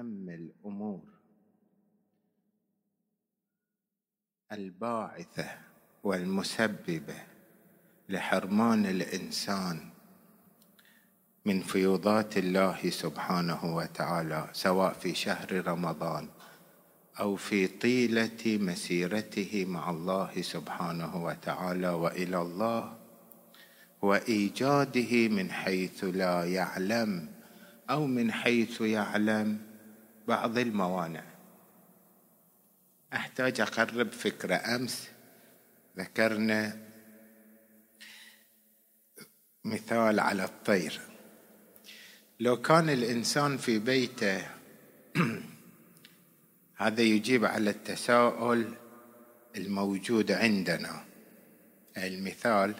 أهم الأمور. الباعثة والمسببة لحرمان الإنسان من فيوضات الله سبحانه وتعالى سواء في شهر رمضان أو في طيلة مسيرته مع الله سبحانه وتعالى وإلى الله وإيجاده من حيث لا يعلم أو من حيث يعلم. بعض الموانع. أحتاج أقرب فكرة. أمس ذكرنا مثال على الطير. لو كان الإنسان في بيته هذا يجيب على التساؤل الموجود عندنا. المثال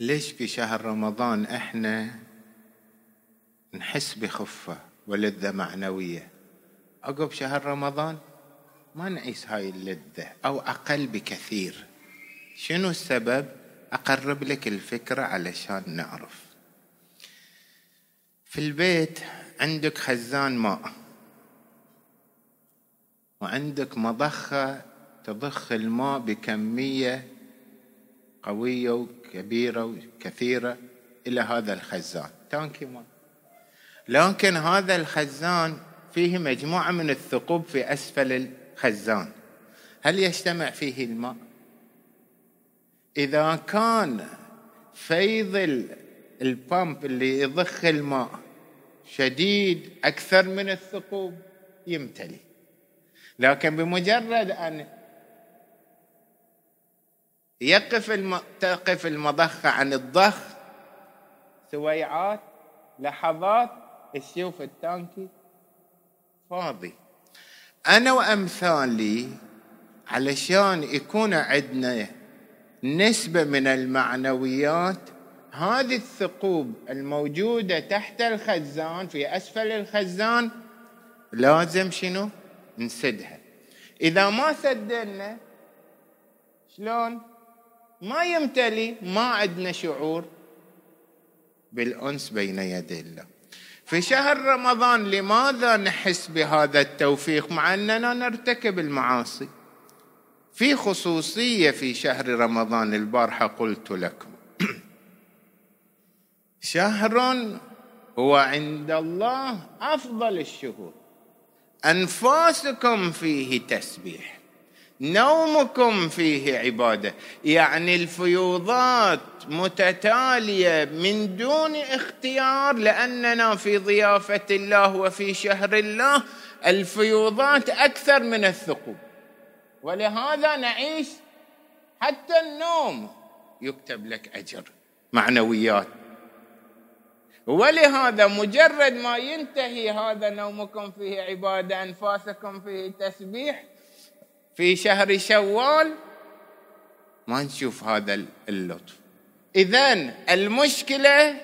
ليش في شهر رمضان إحنا نحس بخفة؟ ولذة معنوية. عقب شهر رمضان ما نعيش هاي اللذة أو أقل بكثير. شنو السبب؟ أقرب لك الفكرة علشان نعرف. في البيت عندك خزان ماء وعندك مضخة تضخ الماء بكمية قوية وكبيرة وكثيرة إلى هذا الخزان. تانكي ماء لكن هذا الخزان فيه مجموعة من الثقوب في أسفل الخزان هل يجتمع فيه الماء؟ إذا كان فيض البامب اللي يضخ الماء شديد أكثر من الثقوب يمتلي لكن بمجرد أن يقف الم... تقف المضخة عن الضخ سويعات لحظات تشوف التانكي فاضي أنا وأمثالي علشان يكون عندنا نسبة من المعنويات هذه الثقوب الموجودة تحت الخزان في أسفل الخزان لازم شنو؟ نسدها إذا ما سدلنا شلون؟ ما يمتلي ما عندنا شعور بالأنس بين يدي الله في شهر رمضان لماذا نحس بهذا التوفيق مع أننا نرتكب المعاصي؟ في خصوصية في شهر رمضان البارحة قلت لكم. شهر هو عند الله أفضل الشهور. أنفاسكم فيه تسبيح. نومكم فيه عبادة. يعني الفيوضات متتالية من دون اختيار لأننا في ضيافة الله وفي شهر الله الفيوضات أكثر من الثقوب. ولهذا نعيش حتى النوم يكتب لك أجر معنويات. ولهذا مجرد ما ينتهي هذا نومكم فيه عبادة أنفاسكم فيه تسبيح في شهر شوال ما نشوف هذا اللطف. اذا المشكلة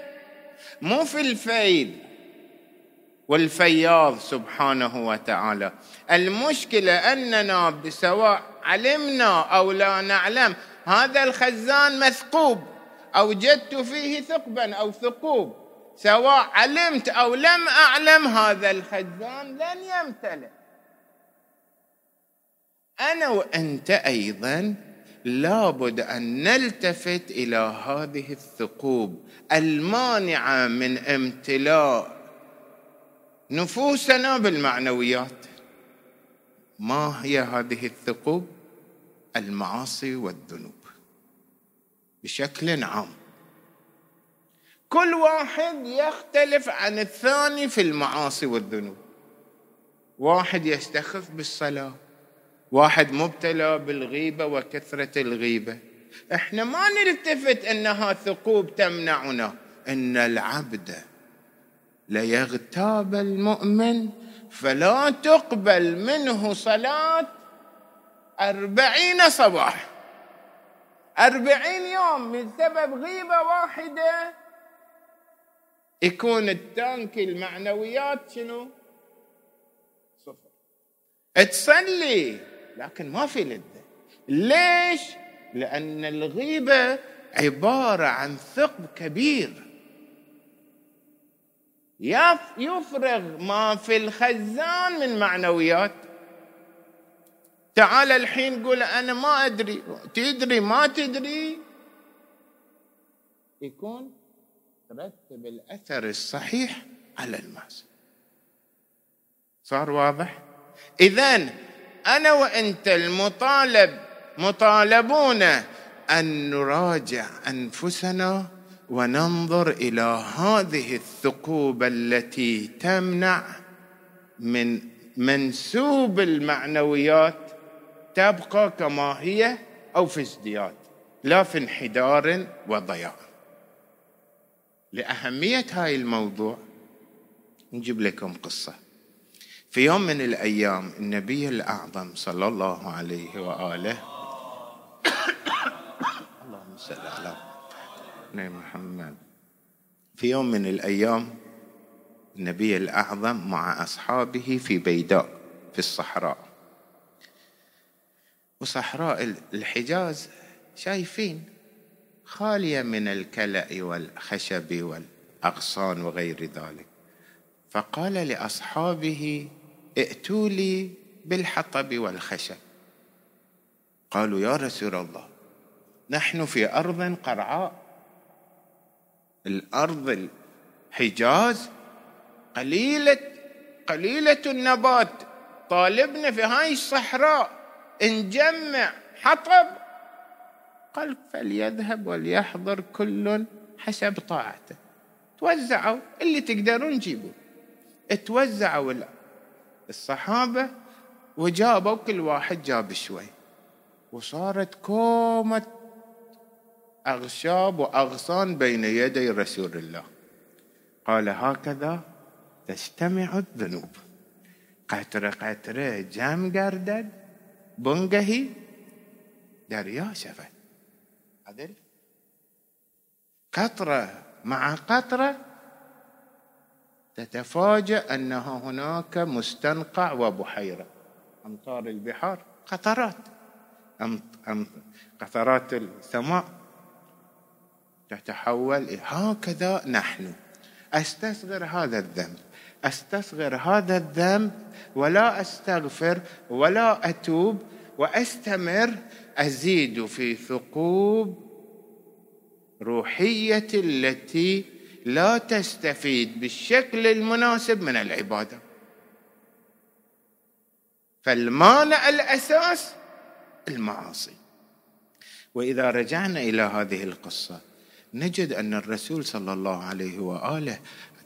مو في الفيل والفياض سبحانه وتعالى. المشكلة أننا سواء علمنا أو لا نعلم هذا الخزان مثقوب اوجدت فيه ثقبا أو ثقوب. سواء علمت أو لم أعلم هذا الخزان لن يمتلئ. أنا وأنت أيضا لابد أن نلتفت إلى هذه الثقوب المانعة من امتلاء نفوسنا بالمعنويات. ما هي هذه الثقوب؟ المعاصي والذنوب. بشكل عام. كل واحد يختلف عن الثاني في المعاصي والذنوب. واحد يستخف بالصلاة. واحد مبتلى بالغيبة وكثرة الغيبة. إحنا ما نلتفت أنها ثقوب تمنعنا. إن العبد ليغتاب المؤمن فلا تقبل منه صلاة أربعين صباح. أربعين يوم من سبب غيبة واحدة. يكون التانك المعنويات شنو؟ صفر. تصلي لكن ما في لذة ليش؟ لأن الغيبة عبارة عن ثقب كبير. يفرغ ما في الخزان من معنويات. تعال الحين قول أنا ما أدري. تدري ما تدري؟ يكون ترتب الأثر الصحيح على الماس. صار واضح؟ اذا أنا وأنت المطالب مطالبون أن نراجع أنفسنا وننظر إلى هذه الثقوب التي تمنع من منسوب المعنويات تبقى كما هي أو في ازدياد لا في انحدار وضياع. لأهمية هاي الموضوع نجيب لكم قصة. في يوم من الأيام النبي الأعظم صلى الله عليه وآله اللهم صل على محمد. في يوم من الأيام النبي الأعظم مع أصحابه في بيداء في الصحراء. وصحراء الحجاز شايفين خالية من الكلأ والخشب والأغصان وغير ذلك. فقال لأصحابه ائتوا لي بالحطب والخشب. قالوا يا رسول الله نحن في أرض قرعاء. الأرض الحجاز قليله قليلة النبات. طالبنا في هاي الصحراء نجمع حطب. قال فليذهب وليحضر كل حسب طاعته. توزعوا اللي تقدرون جيبوا توزعوا الصحابة وجابوا كل واحد جاب شوي. وصارت كومة أغشاب وأغصان بين يدي رسول الله. قال هكذا تجتمع الذنوب. قطرة قطرة جام قردد بنقهي دريا شفت عدل قطرة مع قطرة تتفاجأ أنها هناك مستنقع وبحيرة. أمطار البحار قطرات. قطرات السماء تتحول هكذا نحن. أستصغر هذا الذنب. أستصغر هذا الذنب ولا أستغفر ولا أتوب وأستمر أزيد في ثقوب روحية التي لا تستفيد بالشكل المناسب من العبادة. فالمانع الأساس المعاصي. وإذا رجعنا إلى هذه القصة نجد أن الرسول صلى الله عليه وآله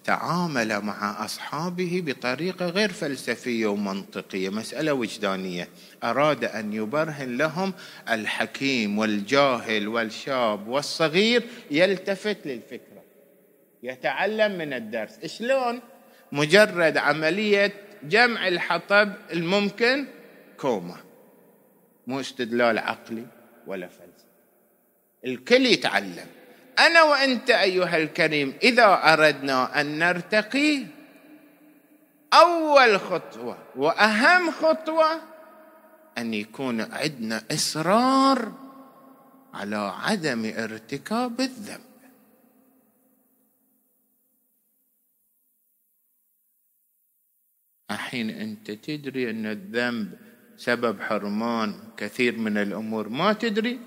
تعامل مع أصحابه بطريقة غير فلسفية ومنطقية مسألة وجدانية. أراد أن يبرهن لهم الحكيم والجاهل والشاب والصغير يلتفت للفكره يتعلم من الدرس. شلون؟ مجرد عملية جمع الحطب الممكن كوما. مو استدلال عقلي ولا فلسفه الكل يتعلم. أنا وأنت أيها الكريم إذا أردنا أن نرتقي أول خطوة وأهم خطوة أن يكون عندنا إصرار على عدم ارتكاب الذنب. الحين أنت تدري أن الذنب سبب حرمان كثير من الأمور. ما تدري؟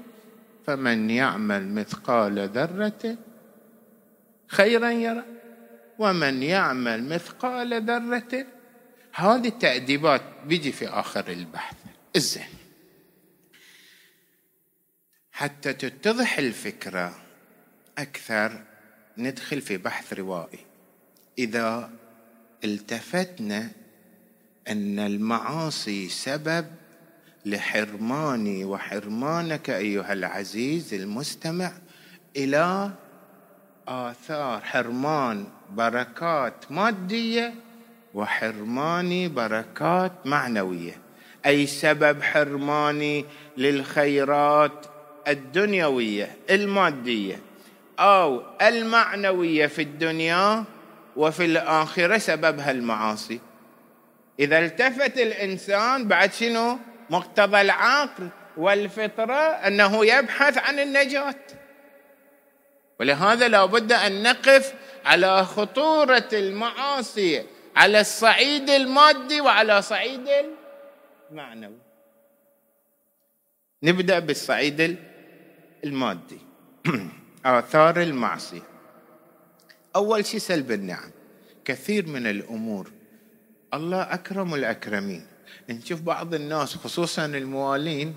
فمن يعمل مثقال ذرة خيرا يرى. ومن يعمل مثقال ذرة هذه التأديبات بيجي في آخر البحث. الزين حتى تتضح الفكرة أكثر ندخل في بحث روائي. إذا التفتنا أن المعاصي سبب لحرماني وحرمانك أيها العزيز المستمع إلى آثار حرمان بركات مادية وحرماني بركات معنوية. أي سبب حرماني للخيرات الدنيوية المادية أو المعنوية في الدنيا وفي الآخرة سببها المعاصي. إذا التفت الإنسان بعد شنو؟ مقتضى العقل والفطرة أنه يبحث عن النجاة. ولهذا لا بد أن نقف على خطورة المعاصي على الصعيد المادي وعلى صعيد المعنوي. نبدأ بالصعيد المادي. آثار المعصية. أول شيء سلب النعم. كثير من الأمور الله أكرم الأكرمين. نشوف بعض الناس خصوصا الموالين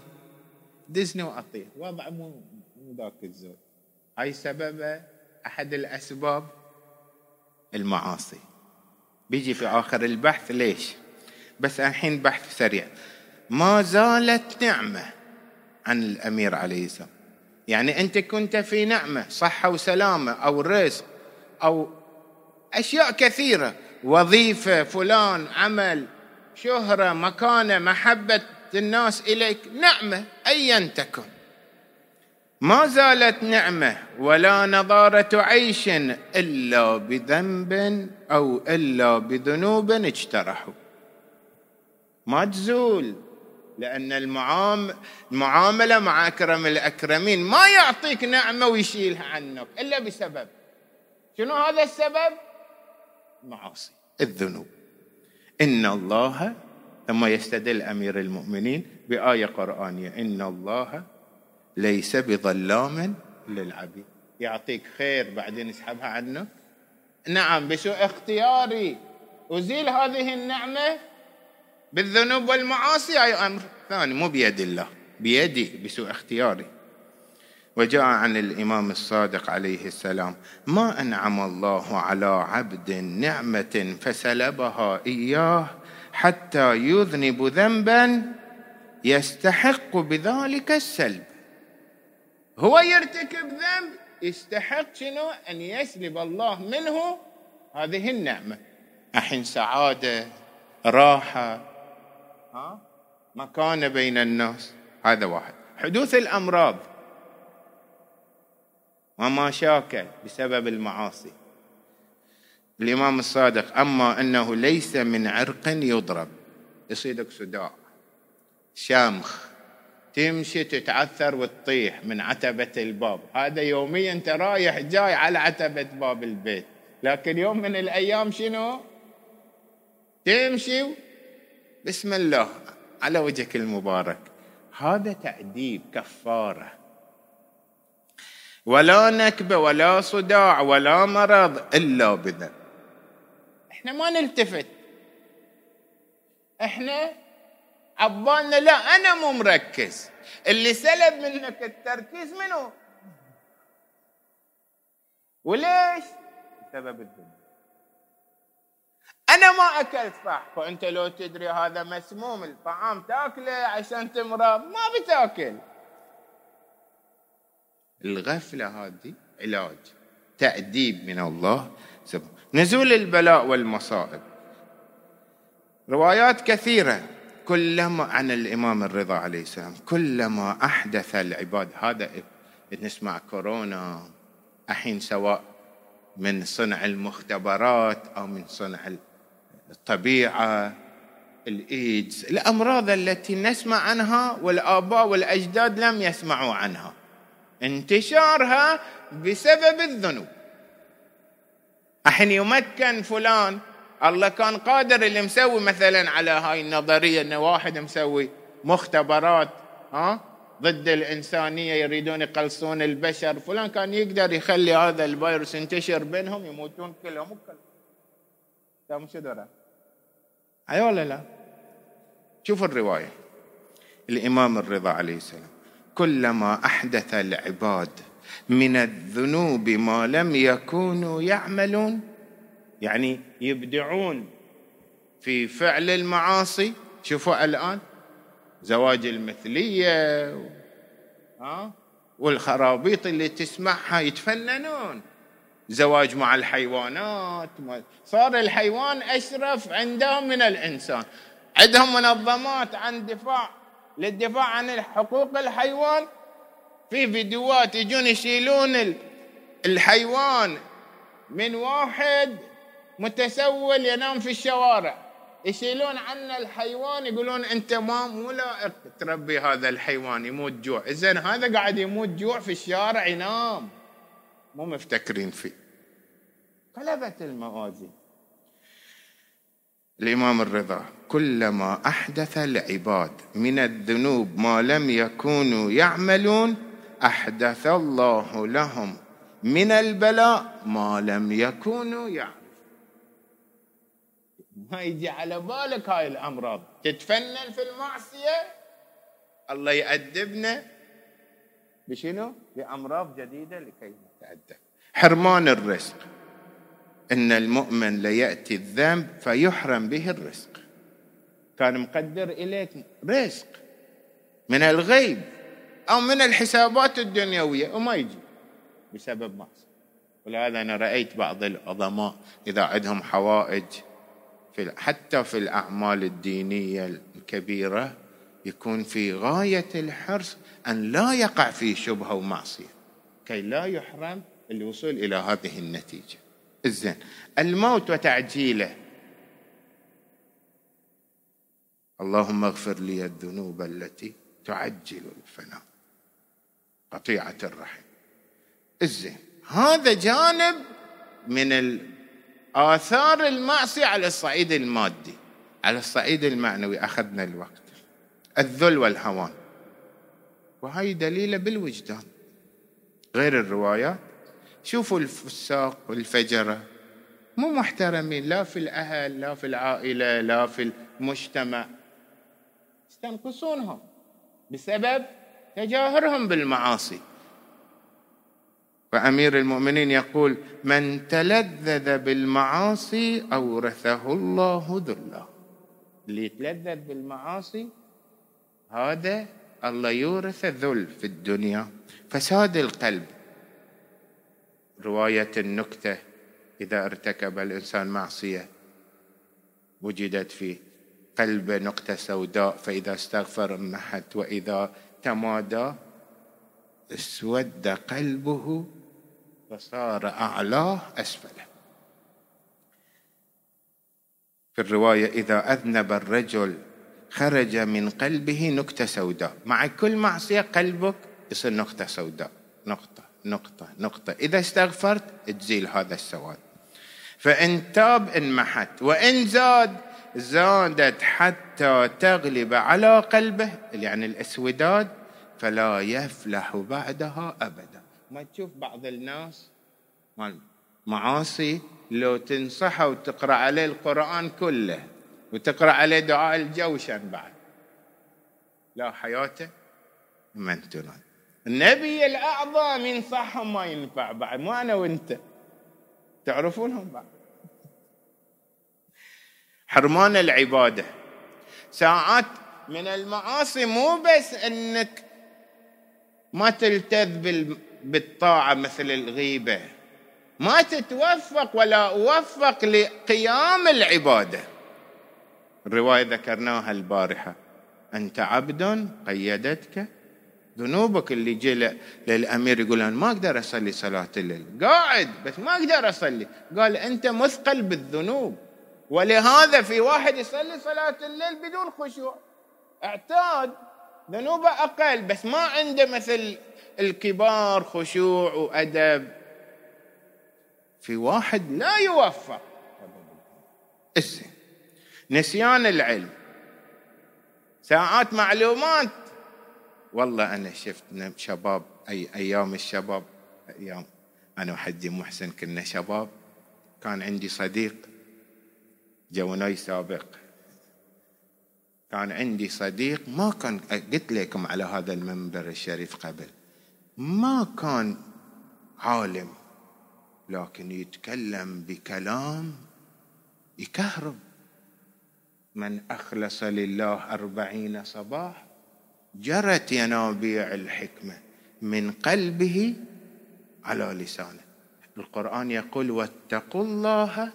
دزني واطير وضع مو مو ذاك الزود هاي سبب أحد الأسباب المعاصي. بيجي في آخر البحث ليش؟ بس الحين بحث سريع. ما زالت نعمة عن الأمير عليه السلام. يعني أنت كنت في نعمة صحة وسلامة أو رزق أو أشياء كثيرة. وظيفة فلان عمل شهرة مكانة محبة الناس إليك نعمة ايا تكن. ما زالت نعمة ولا نضارة عيش إلا بذنب أو إلا بذنوب اجترحوا. ما تزول لأن المعاملة مع أكرم الأكرمين ما يعطيك نعمة ويشيلها عنك إلا بسبب. شنو هذا السبب؟ معاصي. الذنوب. إن الله ثم يستدل أمير المؤمنين بآية قرآنية إن الله ليس بظلام للعبيد. يعطيك خير بعدين يسحبها عنك نعم بسوء اختياري. أزيل هذه النعمة بالذنوب والمعاصي؟ أي أمر ثاني؟ مو بيد الله. بيدي بسوء اختياري. وجاء عن الإمام الصادق عليه السلام ما أنعم الله على عبد نعمة فسلبها إياه حتى يذنب ذنبا يستحق بذلك السلب. هو يرتكب ذنب يستحق شنو؟ أن يسلب الله منه هذه النعمة. الحين سعادة راحة ها؟ مكانة بين الناس. هذا واحد. حدوث الأمراض. ومشاكل بسبب المعاصي. الإمام الصادق أما أنه ليس من عرق يضرب. يصيدك صداع شامخ. تمشي تتعثر وتطيح من عتبة الباب. هذا يوميا أنت رايح جاي على عتبة باب البيت. لكن يوم من الأيام شنو؟ تمشي بسم الله على وجهك المبارك. هذا تأديب كفارة. ولا نكبة ولا صداع ولا مرض إلا بذنب. إحنا ما نلتفت. إحنا عبالنا لا أنا مو مركز. اللي سلب منك التركيز منو؟ وليش؟ بسبب الذنب. أنا ما اكلت فح فانت لو تدري هذا مسموم الطعام تاكله عشان تمرض. ما بتاكل. الغفلة هذه علاج تأديب من الله نزول البلاء والمصائب. روايات كثيرة. كلما عن الإمام الرضا عليه السلام كلما أحدث العباد. هذا نسمع كورونا الحين سواء من صنع المختبرات أو من صنع الطبيعة الإيدز الأمراض التي نسمع عنها والآباء والأجداد لم يسمعوا عنها. انتشارها بسبب الذنوب. الحين يمكن فلان الله كان قادر اللي مسوي مثلا على هاي النظرية إنه واحد مسوي مختبرات ها ضد الإنسانية يريدون يقلصون البشر فلان كان يقدر يخلي هذا الفيروس ينتشر بينهم يموتون كلهم كلهم. شو أي ولا لا؟ شوفوا الرواية. الإمام الرضا عليه السلام. كلما أحدث العباد من الذنوب ما لم يكونوا يعملون يعني يبدعون في فعل المعاصي. شوفوا الآن زواج المثلية ها والخرابيط اللي تسمعها يتفننون. زواج مع الحيوانات صار الحيوان أشرف عندهم من الإنسان. عندهم منظمات عن دفاع للدفاع عن حقوق الحيوان. في فيديوهات يجون يشيلون الحيوان من واحد متسول ينام في الشوارع. يشيلون عنا الحيوان يقولون أنت ما مو لائق تربي هذا الحيوان يموت جوع. زين هذا قاعد يموت جوع في الشارع ينام. مو مفتكرين فيه. قلبت الموازين. الامام الرضا كلما أحدث العباد من الذنوب ما لم يكونوا يعملون أحدث الله لهم من البلاء ما لم يكونوا يعملون. ما يجي على بالك هاي الأمراض؟ تتفنن في المعصية؟ الله يأدبنا؟ بشنو؟ بأمراض جديدة لكي نتأدب. حرمان الرزق. إن المؤمن ليأتي الذنب فيحرم به الرزق. كان مقدر إليك رزق من الغيب أو من الحسابات الدنيوية وما يجي بسبب معصية. ولهذا أنا رأيت بعض العظماء إذا عندهم حوائج في حتى في الأعمال الدينية الكبيرة يكون في غاية الحرص أن لا يقع في شبهة ومعصية كي لا يحرم الوصول إلى هذه النتيجة. الزين. الموت وتعجيله. اللهم اغفر لي الذنوب التي تعجل الفناء. قطيعة الرحم. الزين. هذا جانب من آثار المعصية على الصعيد المادي. على الصعيد المعنوي أخذنا الوقت. الذل والهوان. وهي دليلة بالوجدان. غير الروايات. شوفوا الفساق والفجرة. مو محترمين لا في الأهل لا في العائلة لا في المجتمع. يستنقصونهم بسبب تجاهرهم بالمعاصي. فأمير المؤمنين يقول من تلذذ بالمعاصي أورثه الله ذلا. اللي يتلذذ بالمعاصي هذا الله يورث ذل في الدنيا. فساد القلب. رواية النكتة إذا ارتكب الإنسان معصية وجدت في قلبه نقطة سوداء فإذا استغفر انمحت وإذا تمادى اسود قلبه فصار اعلاه أسفله. في الرواية إذا أذنب الرجل خرج من قلبه نكتة سوداء. مع كل معصية قلبك يصير نقطة سوداء نقطة نقطة نقطة. إذا استغفرت تزيل هذا السواد. فإن تاب انمحت وإن زاد زادت حتى تغلب على قلبه يعني الأسوداد فلا يفلح بعدها أبدا. ما تشوف بعض الناس معاصي لو تنصحه وتقرأ عليه القرآن كله وتقرأ عليه دعاء الجوشن بعد. لا حياته من تنال النبي الأعظم ينصحهم ما ينفع بعد مو أنا وأنت. تعرفونهم بعد. حرمان العبادة. ساعات من المعاصي مو بس أنك ما تلتذ بالطاعة مثل الغيبة. ما تتوفق ولا أوفق لقيام العبادة. الرواية ذكرناها البارحة. أنت عبد قيدتك ذنوبك اللي جاء للأمير يقول أنا ما أقدر أصلي صلاة الليل. قاعد بس ما أقدر أصلي. قال أنت مثقل بالذنوب. ولهذا في واحد يصلي صلاة الليل بدون خشوع. اعتاد. ذنوبه أقل بس ما عنده مثل الكبار خشوع وأدب. في واحد لا يوفق نسيان العلم. ساعات معلومات والله أنا شفت شباب أي أيام الشباب أيام أنا وحجي محسن كنا شباب. كان عندي صديق جوناي سابق. كان عندي صديق ما كان قلت لكم على هذا المنبر الشريف قبل ما كان عالم لكن يتكلم بكلام يكهرب. من أخلص لله أربعين صباح جرت ينابيع الحكمة من قلبه على لسانه. القرآن يقول واتقوا الله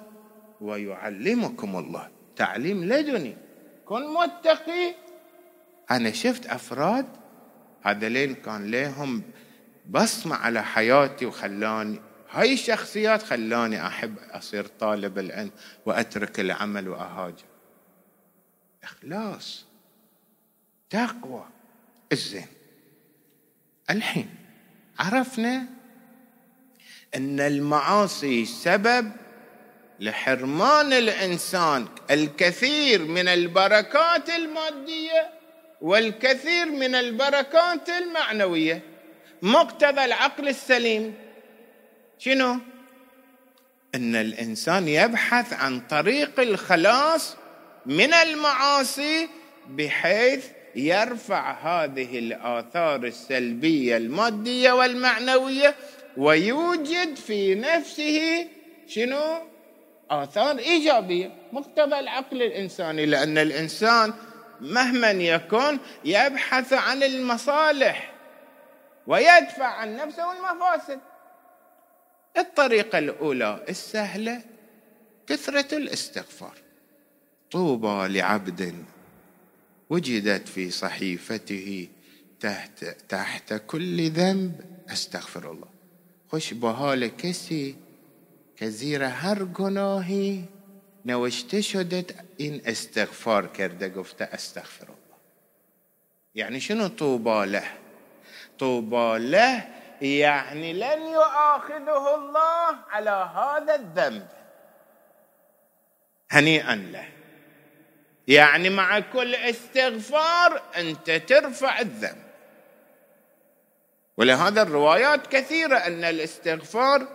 ويعلمكم الله. تعليم لدني. كن متقي. أنا شفت أفراد هذولين كان لهم بصمة على حياتي وخلاني هاي الشخصيات خلاني أحب أصير طالب العلم وأترك العمل وأهاجر. إخلاص. تقوى. الزين. الحين عرفنا أن المعاصي سبب لحرمان الإنسان الكثير من البركات المادية والكثير من البركات المعنوية. مقتضى العقل السليم. شنو؟ أن الإنسان يبحث عن طريق الخلاص من المعاصي بحيث يرفع هذه الآثار السلبية المادية والمعنوية ويوجد في نفسه شنو؟ آثار إيجابية مقتضى العقل الإنساني لأن الإنسان مهما يكون يبحث عن المصالح ويدفع عن نفسه المفاسد. الطريقة الأولى السهلة كثرة الاستغفار. طوبى لعبد. وجدت في صحيفته تحت تحت كل ذنب أستغفر الله. خش کسی که زیر هر گناهی نوشته شدت این استغفار کرده گفته أستغفر الله. يعني شنو طوبى له؟ طوبى له يعني لن يؤاخذه الله على هذا الذنب. هنيئا له. يعني مع كل استغفار أنت ترفع الذنب. ولهذا الروايات كثيرة أن الاستغفار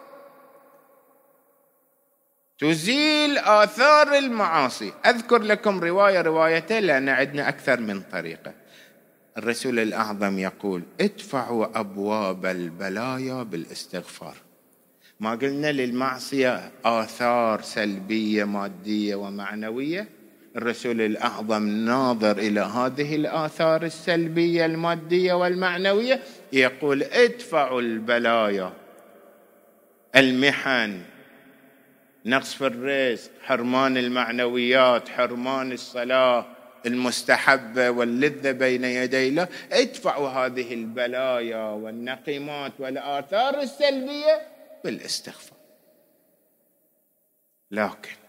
تزيل آثار المعاصي. أذكر لكم رواية روايتين لأن عندنا أكثر من طريقة. الرسول الأعظم يقول ادفعوا أبواب البلايا بالاستغفار. ما قلنا للمعصية آثار سلبية مادية ومعنوية؟ الرسول الأعظم ناظر إلى هذه الآثار السلبية المادية والمعنوية يقول ادفعوا البلايا المحن نقص في الرزق حرمان المعنويات حرمان الصلاة المستحبة واللذة بين يدي الله. ادفعوا هذه البلايا والنقيمات والآثار السلبية بالاستغفار. لكن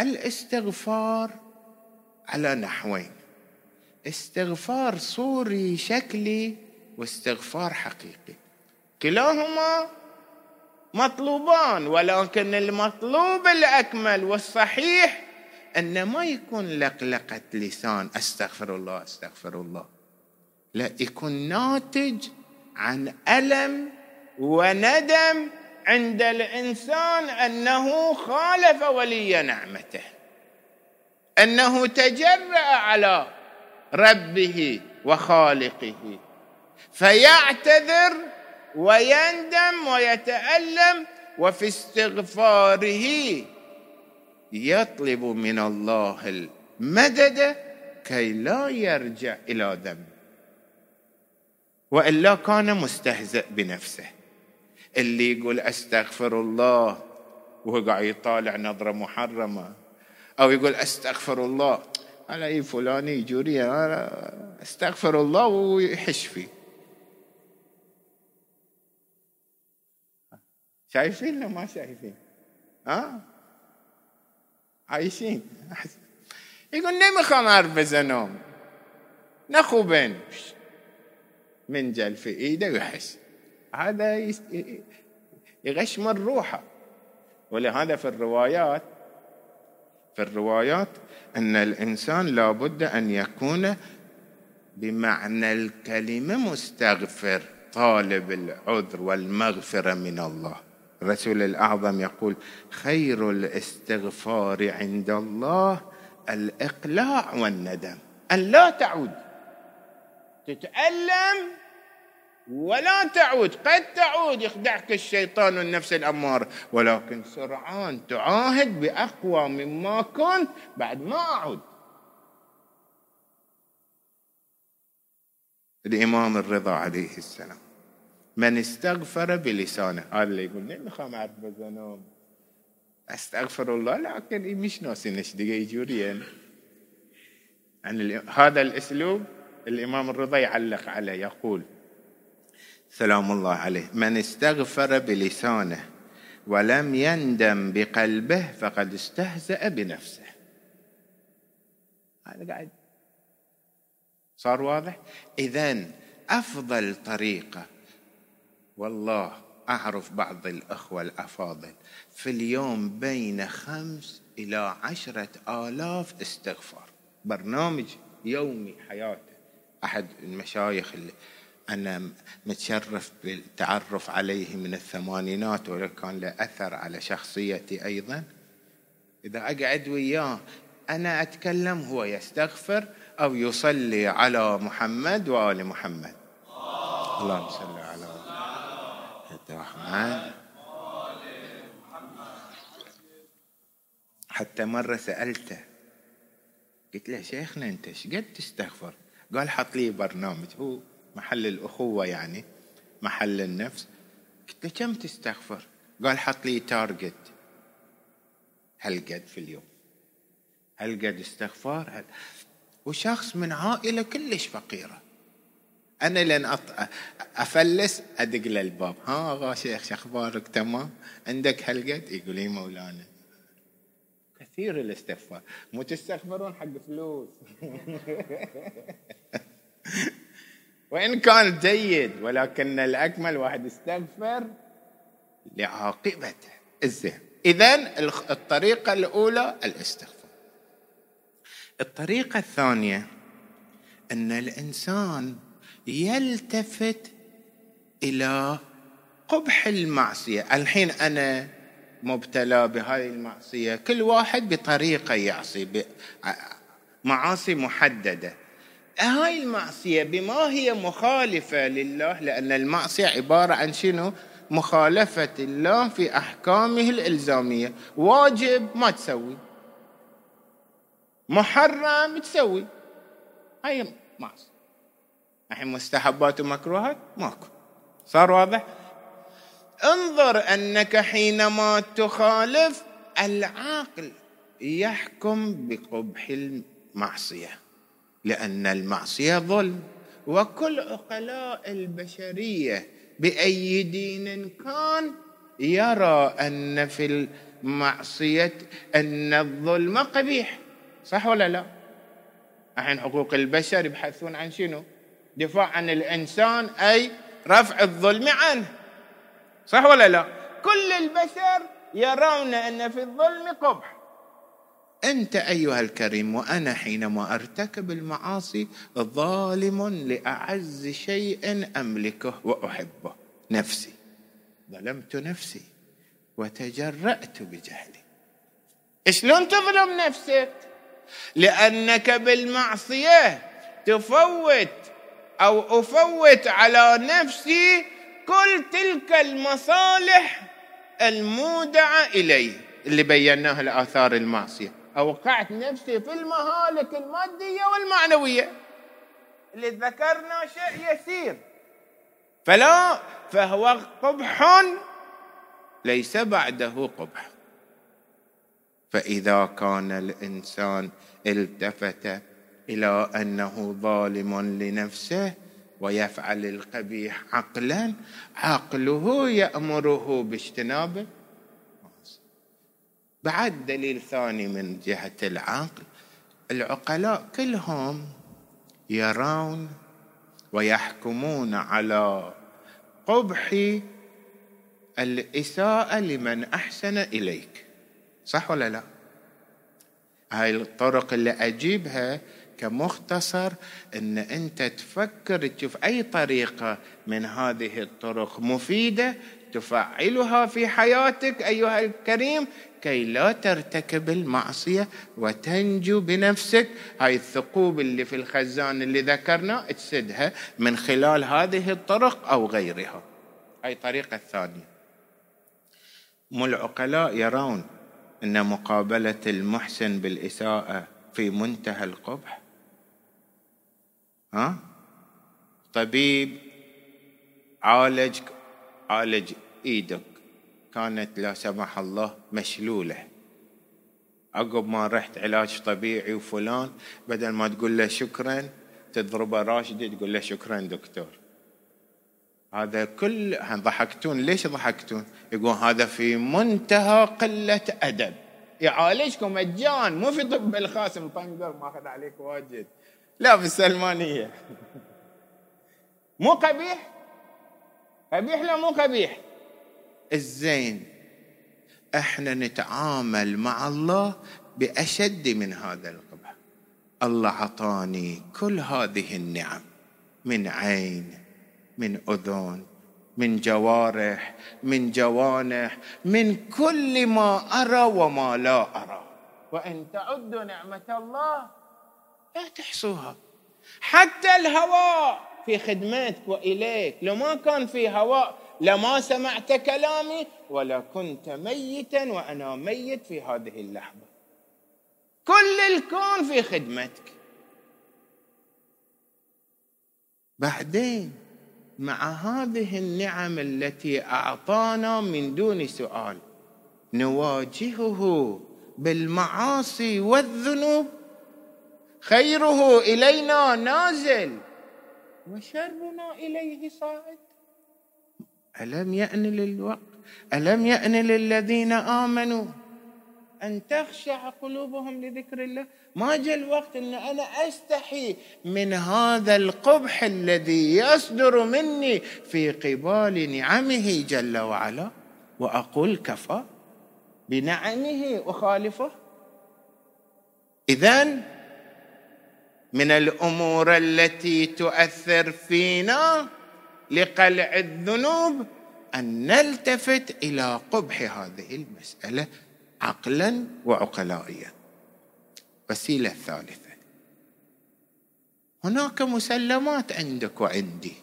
الاستغفار على نحوين. استغفار صوري شكلي واستغفار حقيقي. كلاهما مطلوبان ولكن المطلوب الأكمل والصحيح أن ما يكون لقلقة لسان أستغفر الله أستغفر الله. لا يكون ناتج عن ألم وندم عند الإنسان أنه خالف ولي نعمته أنه تجرأ على ربه وخالقه فيعتذر ويندم ويتألم وفي استغفاره يطلب من الله المدد كي لا يرجع إلى ذنب وإلا كان مستهزئ بنفسه. اللي يقول أستغفر الله وهو قاعد يطالع نظرة محرمة. أو يقول أستغفر الله على أي فلاني يجوري أستغفر الله ويحش فيه. شايفين ما شايفين؟ ها؟ عايشين. يقول نمیخوام حرف بزنم نه خوبن من جل في إيده ويحس هذا يغشمر روحه. ولهذا في الروايات في الروايات أن الإنسان لابد أن يكون بمعنى الكلمة مستغفر طالب العذر والمغفرة من الله. الرسول الأعظم يقول خير الاستغفار عند الله الإقلاع والندم. أن لا تعود. تتألم ولا تعود قد تعود يخدعك الشيطان والنفس الأمارة ولكن سرعان تعاهد بأقوى مما كنت بعد ما أعود. الإمام الرضا عليه السلام من استغفر بلسانه هذا اللي يقول نمیخوام حرف بزنم. استغفر الله لكن مش ناسينش دقيقة يجورين عن هذا الاسلوب الإمام الرضا يعلق عليه يقول سلام الله عليه. من استغفر بلسانه ولم يندم بقلبه فقد استهزأ بنفسه. هذا قاعد صار واضح؟ اذا أفضل طريقة والله أعرف بعض الأخوة الأفاضل في اليوم بين خمس إلى عشرة آلاف استغفار. برنامج يومي حياته. أحد المشايخ اللي أنا متشرف بالتعرف عليه من الثمانينات وكان له أثر على شخصيتي أيضا. إذا أقعد وياه أنا أتكلم هو يستغفر أو يصلي على محمد وآل محمد. اللهم صل على الرحمن. حتى مرة سألته قلت له شيخنا أنت إيش قد تستغفر؟ قال حط لي برنامج. هو محل الأخوة يعني محل النفس. قلت له كم تستغفر؟ قال حط لي تارجت هل قد في اليوم؟ هل قد استغفار هل؟ وشخص من عائلة كلش فقيرة. أنا لن أط... أفلس أدق له الباب. ها أغا شيخ شخبارك تمام. عندك هل قد؟ يقول لي مولانا. كثير الاستغفار. مو تستغفرون حق فلوس. وإن كان جيد ولكن الأكمل واحد يستغفر لعاقبته. الزين إذا الطريقة الأولى الاستغفار. الطريقة الثانية أن الإنسان يلتفت إلى قبح المعصية. الحين أنا مبتلى بهذه المعصية كل واحد بطريقة يعصي معاصي محددة. هاي المعصية بما هي مخالفة لله لأن المعصية عبارة عن شنو؟ مخالفة الله في أحكامه الإلزامية. واجب ما تسوي. محرم تسوي. هاي معصية الحين مستحبات ومكروهات؟ ماكو. صار واضح؟ انظر أنك حينما تخالف العقل يحكم بقبح المعصية. لأن المعصية ظلم. وكل عقلاء البشرية بأي دين كان يرى أن في المعصية أن الظلم قبيح. صح ولا لا؟ الحين حقوق البشر يبحثون عن شنو؟ دفاع عن الإنسان أي رفع الظلم عنه. صح ولا لا؟ كل البشر يرون أن في الظلم قبح. أنت أيها الكريم وأنا حينما ارتكب المعاصي ظالم لأعز شيء أملكه وأحبه. نفسي. ظلمت نفسي وتجرأت بجهلي. شلون تظلم نفسك؟ لأنك بالمعصية تفوت أو أفوت على نفسي كل تلك المصالح المودعة الي اللي بيناها الآثار المعصية. أوقعت نفسي في المهالك المادية والمعنوية. اللي ذكرنا شيء يسير. فلا فهو قبح ليس بعده قبح. فإذا كان الإنسان التفت إلى أنه ظالم لنفسه ويفعل القبيح عقلا عقله يأمره باجتنابه. بعد دليل ثاني من جهة العقل العقلاء كلهم يرون ويحكمون على قبح الإساءة لمن أحسن إليك. صح ولا لا؟ هاي الطرق اللي أجيبها كمختصر إن أنت تفكر تشوف أي طريقة من هذه الطرق مفيدة تفعلها في حياتك أيها الكريم كي لا ترتكب المعصية وتنجو بنفسك. هاي الثقوب اللي في الخزان اللي ذكرنا تسدها من خلال هذه الطرق أو غيرها. هاي الطريقة الثانية مو العقلاء يرون أن مقابلة المحسن بالإساءة في منتهى القبح. ها؟ طبيب عالج عالج إيدك. كانت لا سمح الله مشلولة. عقب ما رحت علاج طبيعي وفلان بدل ما تقول له شكرا تضربه راشدي تقول له شكرا دكتور. هذا كل ضحكتون. ليش ضحكتون؟ يقول هذا في منتهى قلة أدب. يعالجكم مجان مو في طب الخاص مطنقر ماخذ عليك واجد. لا في السلمانية. مو قبيح؟ قبيح لا مو قبيح. الزين. إحنا نتعامل مع الله بأشد من هذا القبح. الله عطاني كل هذه النعم. من عين من أذن من جوارح من جوانح من كل ما أرى وما لا أرى. وإن تعدوا نعمة الله لا تحصوها. حتى الهواء. في خدمتك وإليك. لو ما كان في هواء لما سمعت كلامي ولا كنت ميتا وأنا ميت في هذه اللحظة. كل الكون في خدمتك. بعدين مع هذه النعم التي أعطانا من دون سؤال نواجهه بالمعاصي والذنوب. خيره إلينا نازل. وشرنا إليه صاعد. ألم يأن للوقت ألم يأن للذين آمنوا أن تخشع قلوبهم لذكر الله؟ ما جاء الوقت إن أنا أستحي من هذا القبح الذي يصدر مني في قبال نعمه جل وعلا وأقول كفى بنعمه اخالفه اذا من الأمور التي تؤثر فينا لقلع الذنوب أن نلتفت إلى قبح هذه المسألة عقلا وعقلائيا. وسيلة ثالثة. هناك مسلمات عندك وعندي.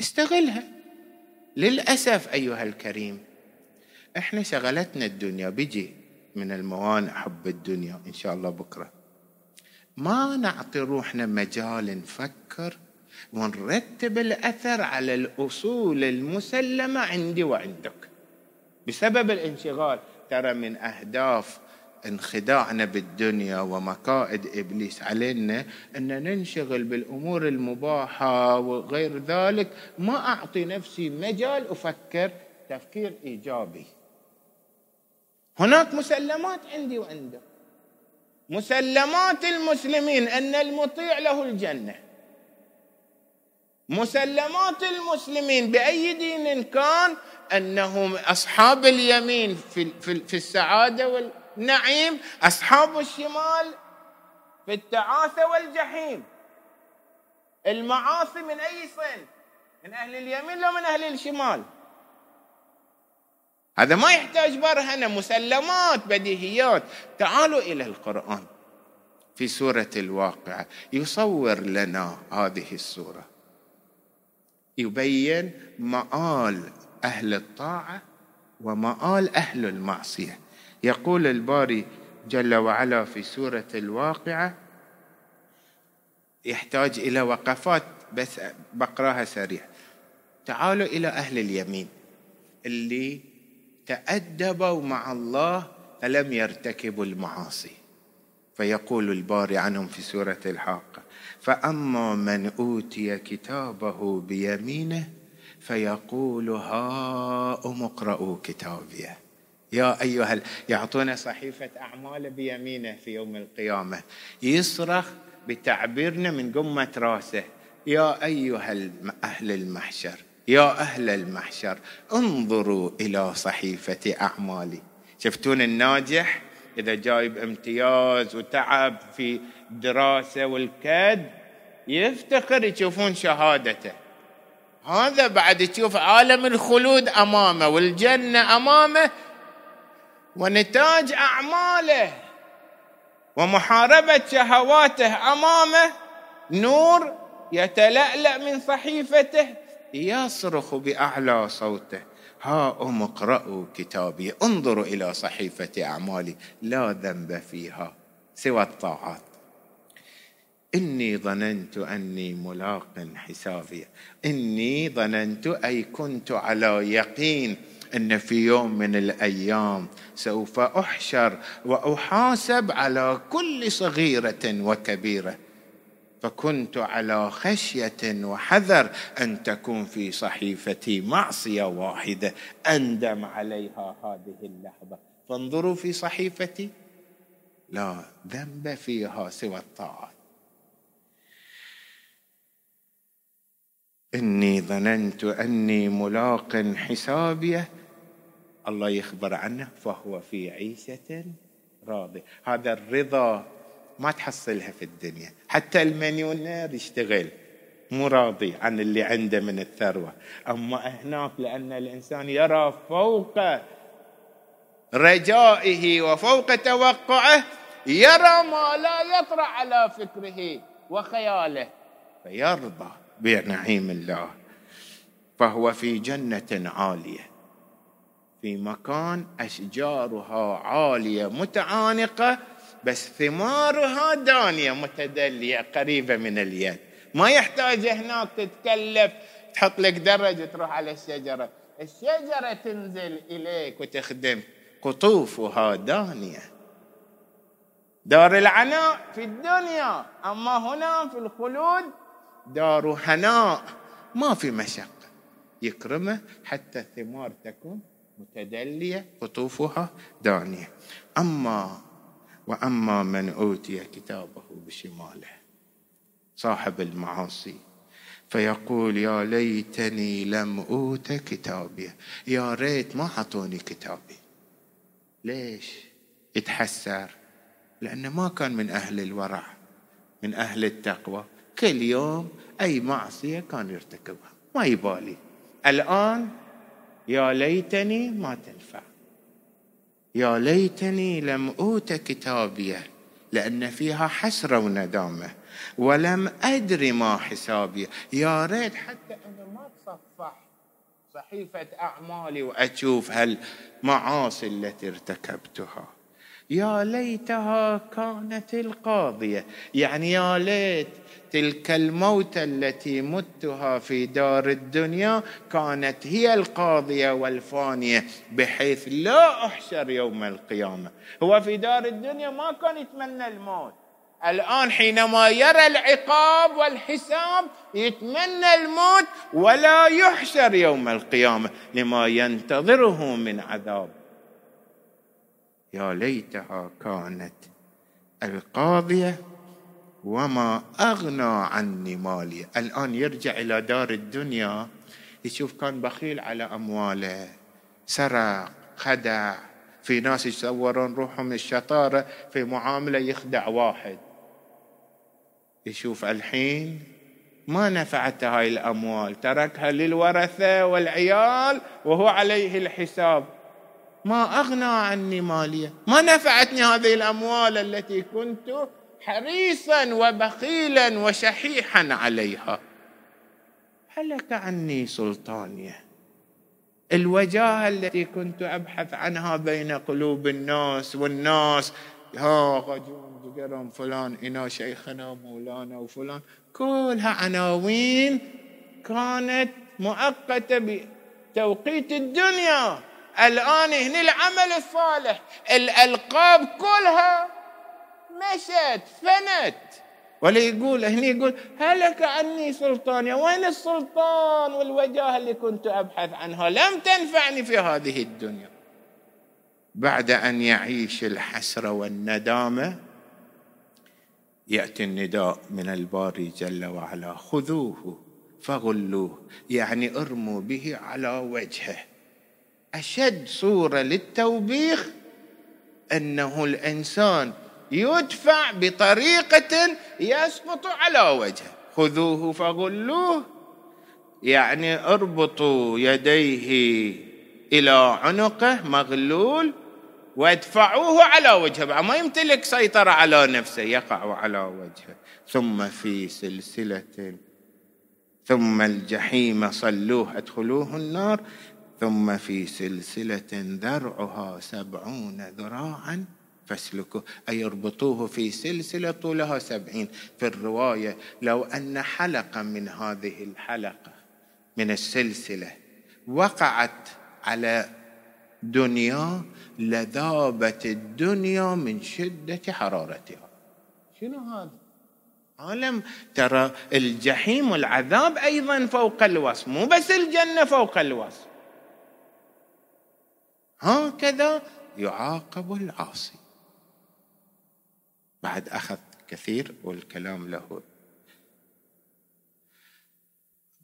استغلها. للأسف أيها الكريم إحنا شغلتنا الدنيا. بيجي من الموانع حب الدنيا إن شاء الله بكرة. ما نعطي روحنا مجال نفكر ونرتب الأثر على الأصول المسلمة عندي وعندك. بسبب الانشغال ترى من أهداف انخداعنا بالدنيا ومكائد إبليس علينا أن ننشغل بالأمور المباحة وغير ذلك. ما أعطي نفسي مجال أفكر تفكير إيجابي. هناك مسلمات عندي وعندك. مسلمات المسلمين أن المطيع له الجنة. مسلمات المسلمين بأي دين كان أنهم أصحاب اليمين في في السعادة والنعيم أصحاب الشمال في التعاسة والجحيم. المعاصي من أي صنف؟ من أهل اليمين لو من أهل الشمال؟ هذا ما يحتاج برهنة مسلمات بديهيات. تعالوا إلى القرآن في سورة الواقعة. يصور لنا هذه السورة. يبين مآل أهل الطاعة ومآل أهل المعصية. يقول الباري جل وعلا في سورة الواقعة يحتاج إلى وقفات بس بقراها سريع. تعالوا إلى أهل اليمين اللي تأدبوا مع الله فلم يرتكبوا المعاصي. فيقول الباري عنهم في سورة الحاقة فأما من أوتي كتابه بيمينه فيقول هاؤم اقرأوا كتابيه يا أيها. يعطونا صحيفة أعمال بيمينه في يوم القيامة. يصرخ بتعبيرنا من قمة راسه. يا أيها أهل المحشر يا أهل المحشر انظروا إلى صحيفة أعمالي. شفتون الناجح؟ إذا جايب امتياز وتعب في دراسة والكد يفتخر يشوفون شهادته. هذا بعد تشوف عالم الخلود أمامه والجنة أمامه ونتاج أعماله ومحاربة شهواته أمامه نور يتلألأ من صحيفته. يصرخ بأعلى صوته. ها أم اقرأوا كتابي انظروا إلى صحيفة أعمالي لا ذنب فيها سوى الطاعات. إني ظننت أني ملاق حسابي. إني ظننت أي كنت على يقين أن في يوم من الأيام سوف أحشر وأحاسب على كل صغيرة وكبيرة. فكنت على خشية وحذر أن تكون في صحيفتي معصية واحدة. أندم عليها هذه اللحظة. فانظروا في صحيفتي. لا ذنب فيها سوى الطاعات إني ظننت أني ملاق حسابيه الله يخبر عنه فهو في عيشة راضي هذا الرضا ما تحصلها في الدنيا. حتى المليونير يشتغل. مو راضي عن اللي عنده من الثروة. أما هناك لأن الإنسان يرى فوق رجائه وفوق توقعه يرى ما لا يطرأ على فكره وخياله. فيرضى بنعيم الله. فهو في جنة عالية. في مكان أشجارها عالية متعانقة بس ثمارها دانية متدلية قريبة من اليد. ما يحتاج هناك تتكلف تحط لك درج تروح على الشجرة. الشجرة تنزل إليك وتخدم قطوفها دانية. دار العناء في الدنيا أما هنا في الخلود دار هناء. ما في مشقة. يكرمه حتى الثمار تكون متدلية قطوفها دانية. أما وأما من أوتي كتابه بشماله صاحب المعاصي فيقول يا ليتني لم أوت كتابي يا ريت ما أعطوني كتابي. ليش؟ يتحسر لأنه ما كان من أهل الورع من أهل التقوى. كل يوم أي معصية كان يرتكبها ما يبالي. الآن يا ليتني ما تنفع. يا ليتني لم أوت كتابيه لأن فيها حسرة وندامة. ولم أدري ما حسابي. يا ريت حتى أنا ما أتصفح صحيفة أعمالي وأشوف هالمعاصي التي ارتكبتها. يا ليتها كانت القاضية. يعني يا ليت تلك الموتة التي متها في دار الدنيا كانت هي القاضية والفانية بحيث لا أحشر يوم القيامة. هو في دار الدنيا ما كان يتمنى الموت. الآن حينما يرى العقاب والحساب يتمنى الموت ولا يحشر يوم القيامة لما ينتظره من عذاب. يا ليتها كانت القاضية وما أغنى عني مالي. الآن يرجع إلى دار الدنيا يشوف كان بخيل على أمواله سرق خدع. في ناس يتصورون روحهم الشطارة في معاملة يخدع واحد. يشوف الحين ما نفعته هاي الأموال تركها للورثة والعيال وهو عليه الحساب. ما أغنى عني مالية. ما نفعتني هذه الأموال التي كنت حريصا وبخيلا وشحيحا عليها. هلك عني سلطانية. الوجاهة التي كنت أبحث عنها بين قلوب الناس والناس ها غجون جقرم فلان إنا شيخنا مولانا وفلان. كلها عناوين كانت مؤقتة بتوقيت الدنيا. الآن هنا العمل الصالح. الألقاب كلها مشت فنت. ولا يقول هنا يقول هلك عني سلطاني وين السلطان والوجاهة اللي كنت أبحث عنها؟ لم تنفعني في هذه الدنيا. بعد أن يعيش الحسرة والندامة يأتي النداء من الباري جل وعلا خذوه فغلوه يعني ارموا به على وجهه. أشد صورة للتوبيخ أنه الإنسان يدفع بطريقة يسقط على وجهه. خذوه فغلوه. يعني اربطوا يديه إلى عنقه مغلول وادفعوه على وجهه. ما يمتلك سيطرة على نفسه يقع على وجهه. ثم في سلسلة ثم الجحيم صلوه أدخلوه النار. ثم في سلسلة ذرعها سبعون ذراعا فاسلكوه أي اربطوه في سلسلة طولها سبعين. في الرواية لو أن حلقة من هذه الحلقة من السلسلة وقعت على دنيا لذابت الدنيا من شدة حرارتها. شنو هذا؟ عالم. ترى الجحيم والعذاب أيضا فوق الوصف مو بس الجنة فوق الوصف. هكذا يعاقب العاصي. بعد أخذ كثير والكلام له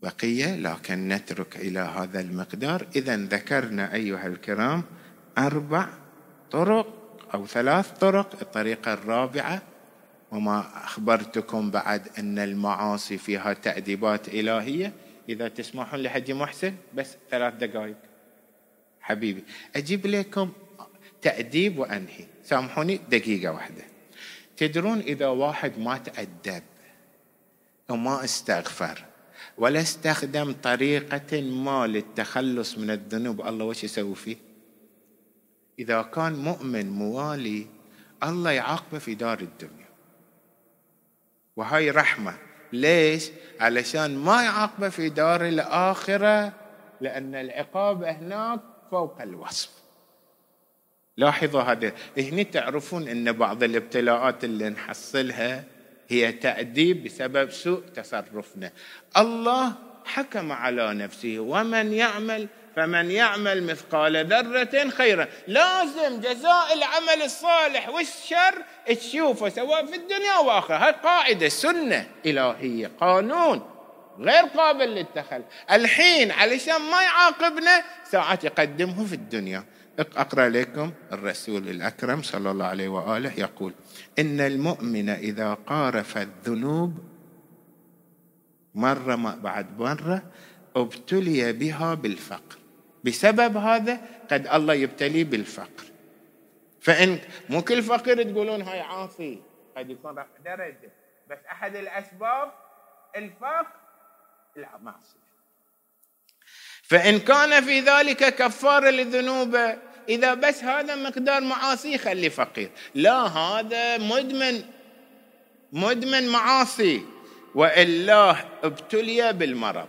بقية لكن نترك إلى هذا المقدار. اذا ذكرنا أيها الكرام أربع طرق أو ثلاث طرق الطريقة الرابعة وما أخبرتكم بعد أن المعاصي فيها تاديبات إلهية. إذا تسمحون لحجي محسن بس ثلاث دقائق. حبيبي. أجيب لكم تأديب وأنهي. سامحوني؟ دقيقة واحدة. تدرون إذا واحد ما تأدب وما استغفر ولا استخدم طريقة ما للتخلص من الذنوب الله وش يسوي فيه؟ إذا كان مؤمن موالي الله يعاقبه في دار الدنيا. وهاي رحمة. ليش؟ علشان ما يعاقبه في دار الآخرة لأن العقاب هناك فوق الوصف. لاحظوا هذا. هنا تعرفون أن بعض الابتلاءات اللي نحصلها هي تأديب بسبب سوء تصرفنا. الله حكم على نفسه. ومن يعمل فمن يعمل مثقال ذرة خيرا. لازم جزاء العمل الصالح والشر تشوفه سواء في الدنيا وآخرة هاي قاعدة سنة إلهية قانون. غير قابل للتخل الحين علشان ما يعاقبنا ساعات يقدمه في الدنيا. أقرأ لكم الرسول الأكرم صلى الله عليه وآله يقول إن المؤمن إذا قارف الذنوب مرة بعد مرة ابتلي بها بالفقر. بسبب هذا قد الله يبتلي بالفقر. فان مو كل فقير تقولون هاي عاصي قد يكون رفع درجة. بس أحد الأسباب الفقر المعصيه فإن كان في ذلك كفارة لذنوبه إذا بس هذا مقدار معاصي خلي فقير. لا هذا مدمن مدمن معاصي. وإلا ابتلي بالمرض.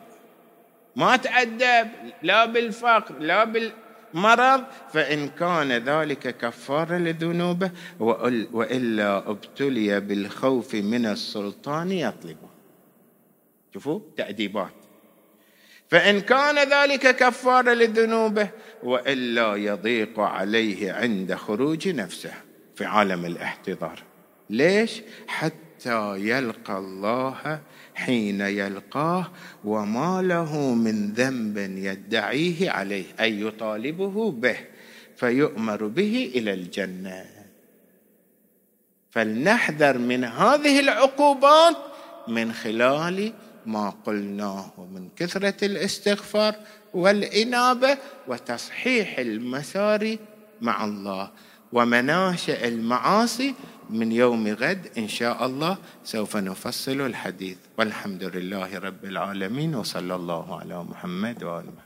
ما تأدب لا بالفقر لا بالمرض. فإن كان ذلك كفارة لذنوبه وإلا ابتلي بالخوف من السلطان يطلبه. شوفوا تأديبات. فإن كان ذلك كفارة لذنوبه وإلا يضيق عليه عند خروج نفسه في عالم الاحتضار. ليش؟ حتى يلقى الله حين يلقاه وما له من ذنب يدعيه عليه أي يطالبه به فيؤمر به إلى الجنة. فلنحذر من هذه العقوبات من خلال ما قلناه من كثرة الاستغفار والإنابة وتصحيح المسار مع الله ومناشئ المعاصي من يوم غد إن شاء الله سوف نفصل الحديث والحمد لله رب العالمين وصلى الله على محمد وآل محمد.